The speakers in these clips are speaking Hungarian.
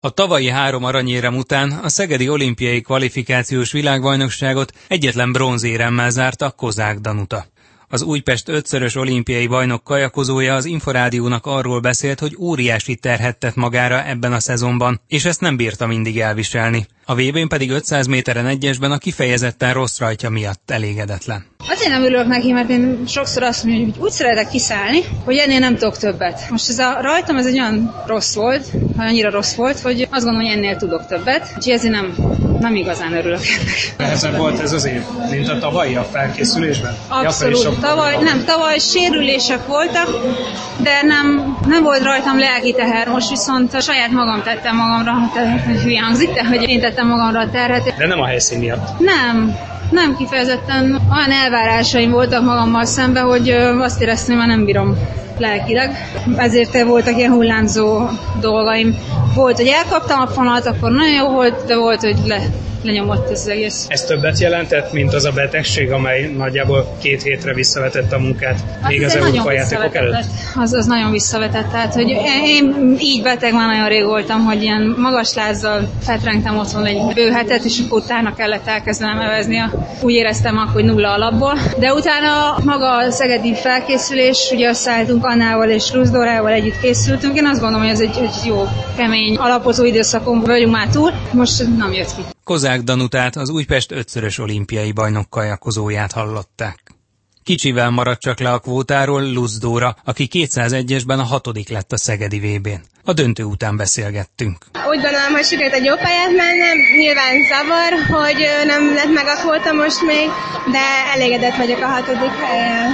A tavalyi három aranyérem után a Szegedi olimpiai kvalifikációs világbajnokságot egyetlen bronzéremmel zárta Kozák Danuta. Az Újpest ötszörös olimpiai bajnok kajakozója az Inforádiónak arról beszélt, hogy óriási terhet magára ebben a szezonban, és ezt nem bírta mindig elviselni. A vb pedig 500 méteren egyesben a kifejezetten rossz rajtja miatt elégedetlen. Azért nem ülök neki, mert én sokszor azt mondom, hogy úgy szeretek kiszállni, hogy ennél nem tudok többet. Most ez a rajtam ez egy olyan rossz volt, annyira rossz volt, hogy azt gondolom, hogy ennél tudok többet, úgyhogy ezért nem, nem igazán örülök ennek. Nehezebb volt ez az év, mint a tavalyi a felkészülésben? Abszolút. Ja, tavaly, nem, tavaly sérülések voltak, de nem, nem volt rajtam lelki teher. Most viszont a saját magam tettem magamra, hogy hülye hangzik, de hogy én tettem magamra a terhet. De nem a helyszín miatt. Nem, nem kifejezetten olyan elvárásaim voltak magammal szemben, hogy azt éreztem, hogy már nem bírom lelkileg. Ezért voltak ilyen hullámzó dolgaim. Volt, hogy elkaptam a fonat, akkor nagyon jó volt, de volt, hogy le, lenyomott ez az egész. Ez többet jelentett, mint az a betegség, amely nagyjából két hétre visszavetett a munkát, hát még az Európa játékok előtt? Az, az nagyon visszavetett, tehát hogy én így beteg már nagyon rég voltam, hogy ilyen magas lázzal fetrengtem otthon egy bő hetet, és akkor utána kellett elkezdenem evezni. Úgy éreztem akkor, hogy nulla alapból. De utána maga a szegedi felkészülés, ugye összeálltunk Annával és Ruszdorával együtt készültünk. Én azt gondolom, hogy ez egy, egy jó, kemény, alapozó időszakon vagyunk már túl. Most nem jött ki. Kozák Danutát, az Újpest ötszörös olimpiai bajnok kajakozóját hallották. Kicsivel maradt csak le a kvótáról Luzdóra, aki 201-esben a hatodik lett a Szegedi VB-n. A döntő után beszélgettünk. Úgy gondolom, hogy sikerült egy jó pályát mennem. Nyilván zavar, hogy nem lett meg a kvóta most még, de elégedett vagyok a hatodik helyen.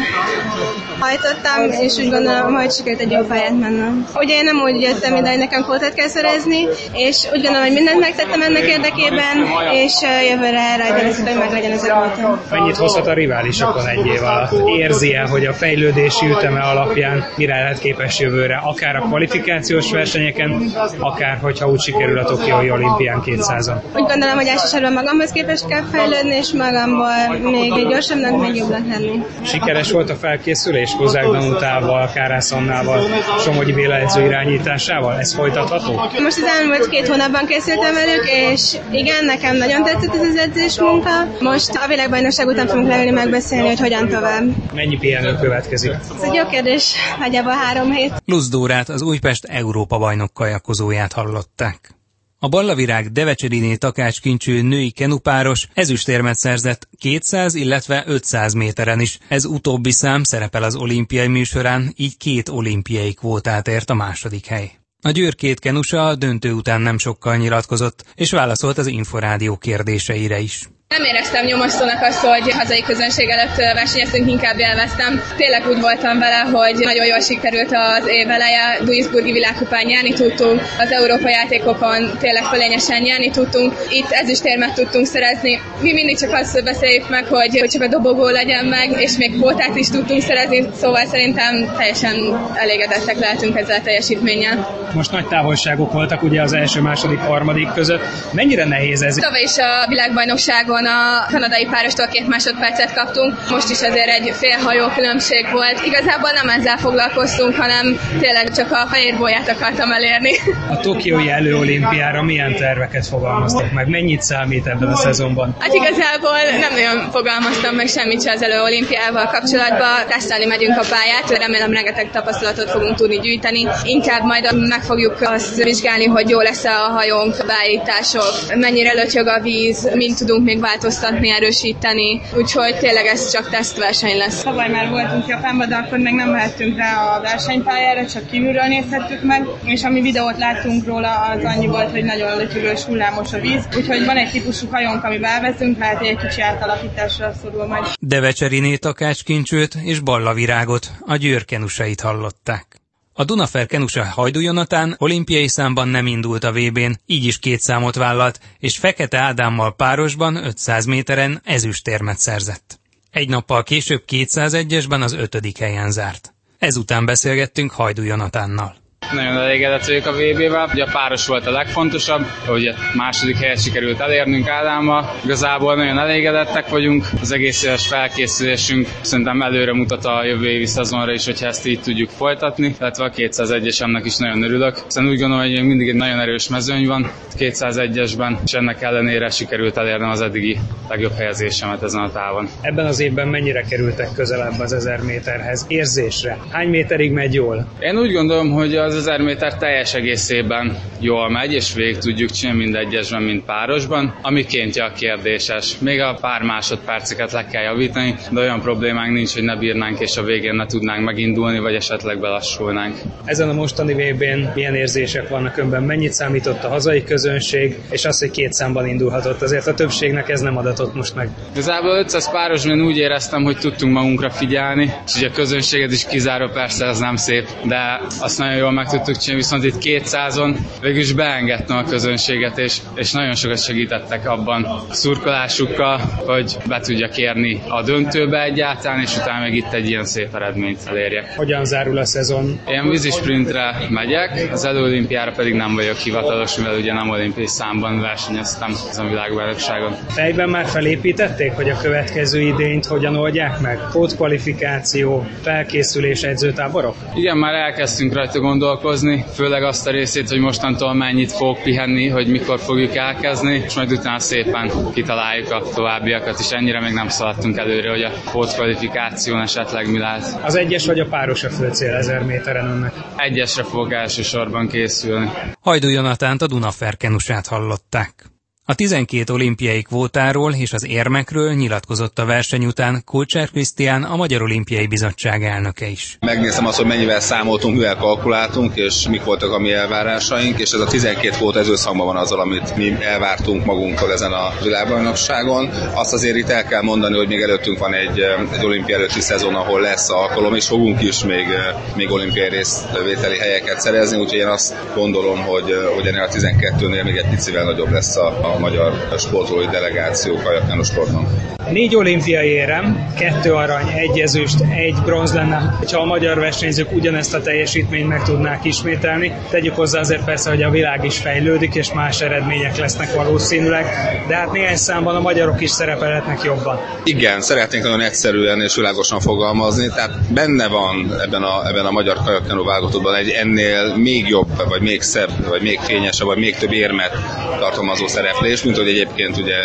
Hajtottam, és úgy gondolom, hogy sikerült egy jó pályát mennem. Ugye én nem úgy jöttem ide, hogy nekem kvótát kell szerezni, és úgy gondolom, hogy mindent megtettem ennek érdekében, és jövőre rajta lesz, hogy meglegyen ez a kvóta. Mennyit hozhat a riválisokon egy év alatt? Érzi-e, hogy a fejlődési üteme alapján mire lehet képes jövőre, akár a kvalifikációs versenyeken, akár hogyha úgy sikerül a Tokiói olimpián 200-on. Úgy gondolom, hogy elsősorban magamhoz képest kell fejlődni, és magamból még gyorsabbnak, még jobbnak lenni. Sikeres volt a felkészülés Kozák Danutával, Kárászonnával, Somogyi Béla edző irányításával? Ez folytatható? Most az elmúlt két hónapban készültem velük, és igen, nekem nagyon tetszett ez az edzés munka. Most a világbajnokság után fogunk leülni megbeszélni, hogy hogyan tovább. Mennyi pihenő következik? Ez egy jó kérdés, nagyjából három hét. Luzdórát az Újpest Európa Európa-bajnok kajakozóját hallották. A Ballavirág Devecseriné takácskincső női kenupáros ezüstérmet szerzett 200, illetve 500 méteren is. Ez utóbbi szám szerepel az olimpiai műsorán, így két olimpiai kvótát ért a második hely. A Győr két kenusa a döntő után nem sokkal nyilatkozott, és válaszolt az Inforádió kérdéseire is. Nem éreztem nyomasztónak azt, hogy hazai közönség előtt versenyeztünk, inkább élveztem. Tényleg úgy voltam vele, hogy nagyon jól sikerült az év eleje, Duisburgi világkupán nyerni tudtunk, az Európa játékokon tényleg fölényesen nyerni tudtunk, itt ez is térmet tudtunk szerezni. Mi mindig csak azt beszéljük meg, hogy, hogy csak a dobogó legyen meg, és még kvótát is tudtunk szerezni, szóval szerintem teljesen elégedettek lehetünk ezzel a teljesítménnyel. Most nagy távolságok voltak ugye az első, második, harmadik között. Mennyire nehéz ez? Tavaly is a világbajnokságon a kanadai párostól két másodpercet kaptunk, most is azért egy félhajó különbség volt. Igazából nem ezzel foglalkoztunk, hanem tényleg csak a fehér bolyát akartam elérni. A Tokiói előolimpiára milyen terveket fogalmaztak meg? Mennyit számít ebben a szezonban? Hát igazából nem nagyon fogalmaztam meg semmit se az előolimpiával kapcsolatban. Tesztelni megyünk a pályát, remélem rengeteg tapasztalatot fogunk tudni gyűjteni. Inkább majd meg fogjuk azt vizsgálni, hogy jó lesz a hajónk, beállítások, mennyire lötyög a víz, mint tudunk még változtatni, erősíteni, úgyhogy tényleg ez csak tesztverseny lesz. Tavaly már voltunk Japánban, de akkor még nem mehettünk rá a versenypályára, csak kívülről nézhettük meg, és ami videót láttunk róla, az annyi volt, hogy nagyon lötyögős, hullámos a víz, úgyhogy van egy típusú hajónk, ami elvezünk, lehet egy kicsi átalakításra szorul majd. Devecseriné takácskincsőt és ballavirágot, a győrkenusait hallották. A Dunafer Kenusa Hajdú Jonatán olimpiai számban nem indult a VB-n, így is két számot vállalt, és Fekete Ádámmal párosban 500 méteren ezüstérmet szerzett. Egy nappal később 201-esben az ötödik helyen zárt. Ezután beszélgettünk Hajdú Jonatánnal. Nagyon elégedett vagyok a VB-vel. Ugye a páros volt a legfontosabb, ugye második helyet sikerült elérnünk Ádámmal. Igazából nagyon elégedettek vagyunk, az egész éves felkészülésünk szerintem előre mutat a jövő évi szezonra is, hogyha ezt így tudjuk folytatni, illetve a 201-esemnek is nagyon örülök, hiszen úgy gondolom, hogy mindig egy nagyon erős mezőny van 201-esben, és ennek ellenére sikerült elérnem az eddigi legjobb helyezésemet ezen a távon. Ebben az évben mennyire kerültek közelebb az 1000 méterhez érzésre? Hány méterig megy jól? Én úgy gondolom, hogy az 1000 méter teljes egészében jól megy, és végig tudjuk csinálni mind egyesben, mind párosban, ami kéntje a kérdéses. Még a pár másodperceket le kell javítani, de olyan problémánk nincs, hogy ne bírnánk és a végén ne tudnánk megindulni, vagy esetleg belassulnánk. Ezen a mostani VB-n milyen érzések vannak önben? Mennyit számított a hazai közönség, és az, hogy két számban indulhatott? Azért a többségnek ez nem adatott most meg. Igazából 500 párosban úgy éreztem, hogy tudtunk magunkra figyelni, és ugye a közönséget is kizáró, persze ez nem szép, de azt nagyon jól meg tudtuk csinálni, viszont itt 200-on végül is beengedtem a közönséget, és, és nagyon sokat segítettek abban szurkolásukkal, hogy be tudja kérni a döntőbe egyáltalán, és utána meg itt egy ilyen szép eredményt elérjek. Hogyan zárul a szezon? Én vízisprintre megyek, az előolimpiára pedig nem vagyok hivatalos, mivel ugye nem olimpiai számban versenyeztem ezen a világbajnokságon. Fejben már felépítették, hogy a következő idényt hogyan oldják meg? Pótkvalifikáció, felkészülés, edzőtáborok? Igen, már elkezdtünk rajta gondolkozni, főleg azt a részét, hogy mostantól mennyit fog pihenni, hogy mikor fogjuk elkezdeni, és majd utána szépen kitaláljuk a továbbiakat, és ennyire még nem szaladtunk előre, hogy a pótkvalifikáción esetleg mi lehet. Az egyes vagy a páros a fő cél 1000 méteren önnek? Egyesre fogok elsősorban készülni. Hajdú Jonatánt a Dunaferkenusát hallották. A 12 olimpiai kvótáról és az érmekről nyilatkozott a verseny után Kulcsár Krisztián, a Magyar Olimpiai Bizottság elnöke is. Megnéztem azt, hogy mennyivel számoltunk, mivel kalkuláltunk, és mik voltak a mi elvárásaink, és ez a 12 kvóta ez összhangban van azzal, amit mi elvártunk magunktól ezen a világbajnokságon. Azt azért itt el kell mondani, hogy még előttünk van egy, egy olimpia előtti szezon, ahol lesz alkalom, és fogunk is még, még olimpiai részvételi helyeket szerezni, úgyhogy én azt gondolom, hogy, hogy ennél a 12-nél még egy picivel nagyobb lesz a, a a magyar sportolói delegáció kajakkenos sportban. Négy olimpiai érem, kettő arany, egy ezüst, egy bronz lenne, ha a magyar versenyzők ugyanezt a teljesítményt meg tudnák ismételni. Tegyük hozzá azért persze, hogy a világ is fejlődik, és más eredmények lesznek valószínűleg, de hát néhány számban a magyarok is szerepelhetnek jobban. Igen, szeretnénk nagyon egyszerűen és világosan fogalmazni, tehát benne van ebben a, ebben a magyar kajakkenó válogatottban egy ennél még jobb, vagy még szebb, vagy még fényesebb, vagy még több érmet tartalmazó szereplés, mint hogy egyébként ugye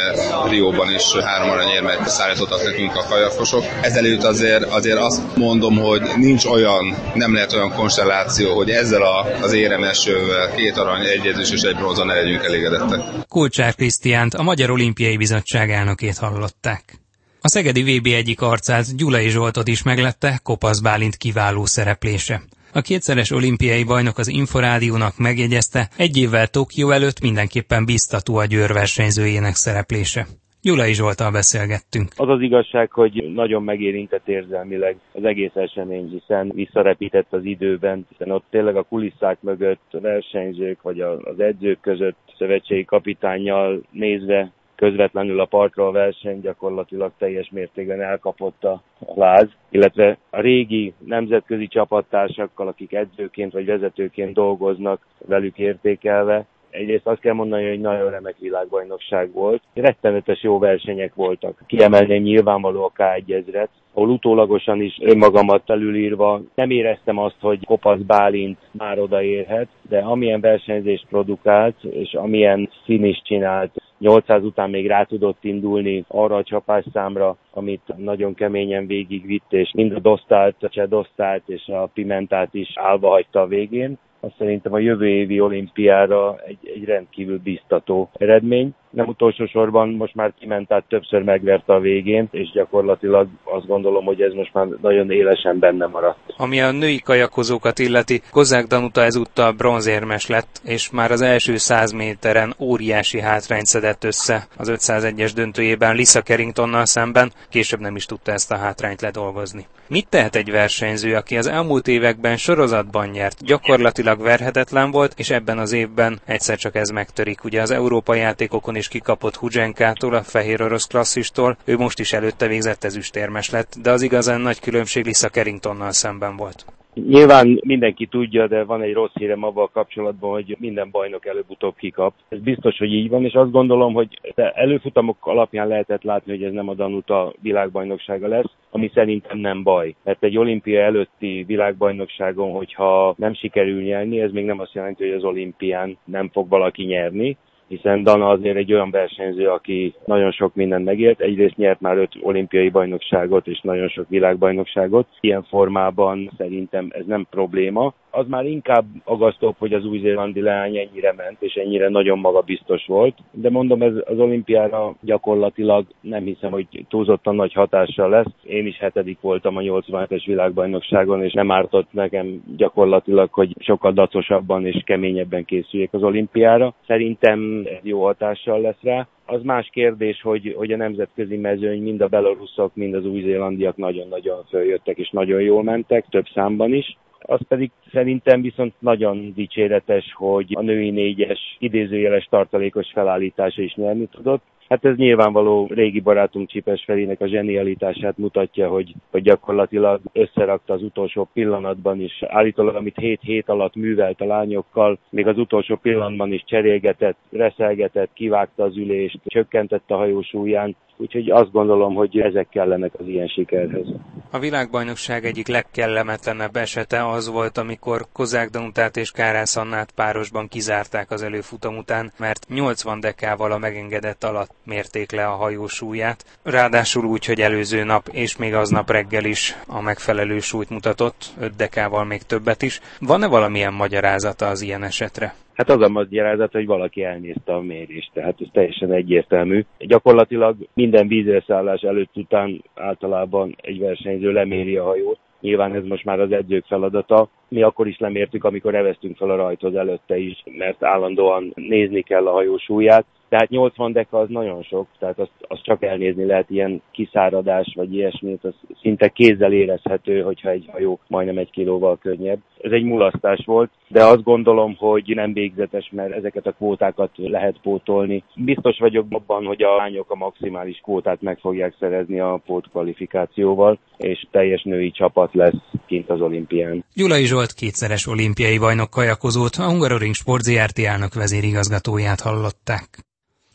Rióban is három aranyérmet szállítottak nekünk a kajakosok. Ezelőtt azért, azért azt mondom, hogy nincs olyan, nem lehet olyan konstelláció, hogy ezzel a, az éremesővel két arany, egy és egy bronzon ne legyünk elégedettek. Kulcsár Krisztiánt, a Magyar Olimpiai Bizottság elnökét hallották. A Szegedi VB egyik arcát Gyulai Zsoltot is meglette Kopasz Bálint kiváló szereplése. A kétszeres olimpiai bajnok az Inforádiónak megjegyezte, egy évvel Tokió előtt mindenképpen biztató a Győr versenyzőjének szereplése. Gyulai Zsoltal beszélgettünk. Az az igazság, hogy nagyon megérintett érzelmileg az egész esemény, hiszen visszarepített az időben, hiszen ott tényleg a kulisszák mögött a versenyzők vagy az edzők között szövetségi kapitányjal nézve közvetlenül a partra a verseny gyakorlatilag teljes mértékben elkapott a láz, illetve a régi nemzetközi csapattársakkal, akik edzőként vagy vezetőként dolgoznak, velük értékelve, Egyrészt azt kell mondani, hogy nagyon remek világbajnokság volt. Rettenetes jó versenyek voltak. Kiemelném nyilvánvaló a K1 ezret, ahol utólagosan is önmagamat felülírva nem éreztem azt, hogy Kopasz Bálint már odaérhet, de amilyen versenyzést produkált, és amilyen szín is csinált, 800 után még rá tudott indulni arra a csapásszámra, amit nagyon keményen végigvitt, és mind a dosztált, a csedosztált és a pimentát is állva hagyta a végén. Azt szerintem a jövő évi olimpiára egy, egy rendkívül biztató eredmény nem utolsó sorban most már kiment, tehát többször megverte a végén, és gyakorlatilag azt gondolom, hogy ez most már nagyon élesen benne maradt. Ami a női kajakozókat illeti, Kozák Danuta ezúttal bronzérmes lett, és már az első 100 méteren óriási hátrányt szedett össze az 501-es döntőjében Lisa Carringtonnal szemben, később nem is tudta ezt a hátrányt ledolgozni. Mit tehet egy versenyző, aki az elmúlt években sorozatban nyert, gyakorlatilag verhetetlen volt, és ebben az évben egyszer csak ez megtörik. Ugye az Európai játékokon is kikapott Hudzsenkától, a fehér orosz klasszistól, ő most is előtte végzett ezüstérmes lett, de az igazán nagy különbség Lisa Carringtonnal szemben volt. Nyilván mindenki tudja, de van egy rossz hírem abban kapcsolatban, hogy minden bajnok előbb-utóbb kikap. Ez biztos, hogy így van, és azt gondolom, hogy előfutamok alapján lehetett látni, hogy ez nem a Danuta világbajnoksága lesz, ami szerintem nem baj. Mert egy olimpia előtti világbajnokságon, hogyha nem sikerül nyerni, ez még nem azt jelenti, hogy az olimpián nem fog valaki nyerni, hiszen Dana azért egy olyan versenyző, aki nagyon sok mindent megért. Egyrészt nyert már öt olimpiai bajnokságot és nagyon sok világbajnokságot. Ilyen formában szerintem ez nem probléma az már inkább agasztóbb, hogy az új-zélandi leány ennyire ment, és ennyire nagyon magabiztos volt. De mondom, ez az olimpiára gyakorlatilag nem hiszem, hogy túlzottan nagy hatással lesz. Én is hetedik voltam a 87-es világbajnokságon, és nem ártott nekem gyakorlatilag, hogy sokkal dacosabban és keményebben készüljek az olimpiára. Szerintem ez jó hatással lesz rá. Az más kérdés, hogy, hogy a nemzetközi mezőny mind a beloruszok, mind az új-zélandiak nagyon-nagyon följöttek és nagyon jól mentek, több számban is. Az pedig szerintem viszont nagyon dicséretes, hogy a női négyes idézőjeles tartalékos felállítása is nyerni tudott. Hát ez nyilvánvaló régi barátunk Csipes Felének a zsenialitását mutatja, hogy, hogy gyakorlatilag összerakta az utolsó pillanatban is, állítólag amit 7 hét alatt művelt a lányokkal, még az utolsó pillanatban is cserélgetett, reszelgetett, kivágta az ülést, csökkentette a hajósúlyán, úgyhogy azt gondolom, hogy ezek kellenek az ilyen sikerhez. A világbajnokság egyik legkellemetlenebb esete az volt, amikor Kozák Danutát és Kárász Annát párosban kizárták az előfutam után, mert 80 dekával a megengedett alatt mérték le a hajó súlyát, ráadásul úgy, hogy előző nap és még aznap reggel is a megfelelő súlyt mutatott, 5 dekával még többet is. Van-e valamilyen magyarázata az ilyen esetre? Hát az a magyarázat, hogy valaki elnézte a mérést, tehát ez teljesen egyértelmű. Gyakorlatilag minden vízreszállás előtt után általában egy versenyző leméri a hajót, Nyilván ez most már az edzők feladata. Mi akkor is lemértük, amikor eveztünk fel a rajthoz előtte is, mert állandóan nézni kell a hajó súlyát. Tehát 80 deka az nagyon sok, tehát azt, azt csak elnézni lehet ilyen kiszáradás vagy ilyesmit, az szinte kézzel érezhető, hogyha egy hajó majdnem egy kilóval könnyebb. Ez egy mulasztás volt, de azt gondolom, hogy nem végzetes, mert ezeket a kvótákat lehet pótolni. Biztos vagyok abban, hogy a lányok a maximális kvótát meg fogják szerezni a pótkvalifikációval, és teljes női csapat lesz kint az olimpián. Gyulai Zsolt kétszeres olimpiai bajnok kajakozót, a Hungaroring Sport ZRT elnök vezérigazgatóját hallották.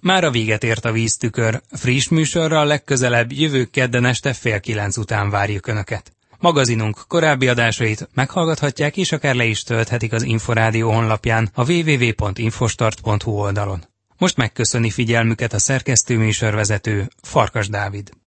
Már a véget ért a víztükör. Friss műsorral legközelebb jövő kedden este fél kilenc után várjuk Önöket. Magazinunk korábbi adásait meghallgathatják és akár le is tölthetik az Inforádió honlapján a www.infostart.hu oldalon. Most megköszöni figyelmüket a szerkesztő műsorvezető Farkas Dávid.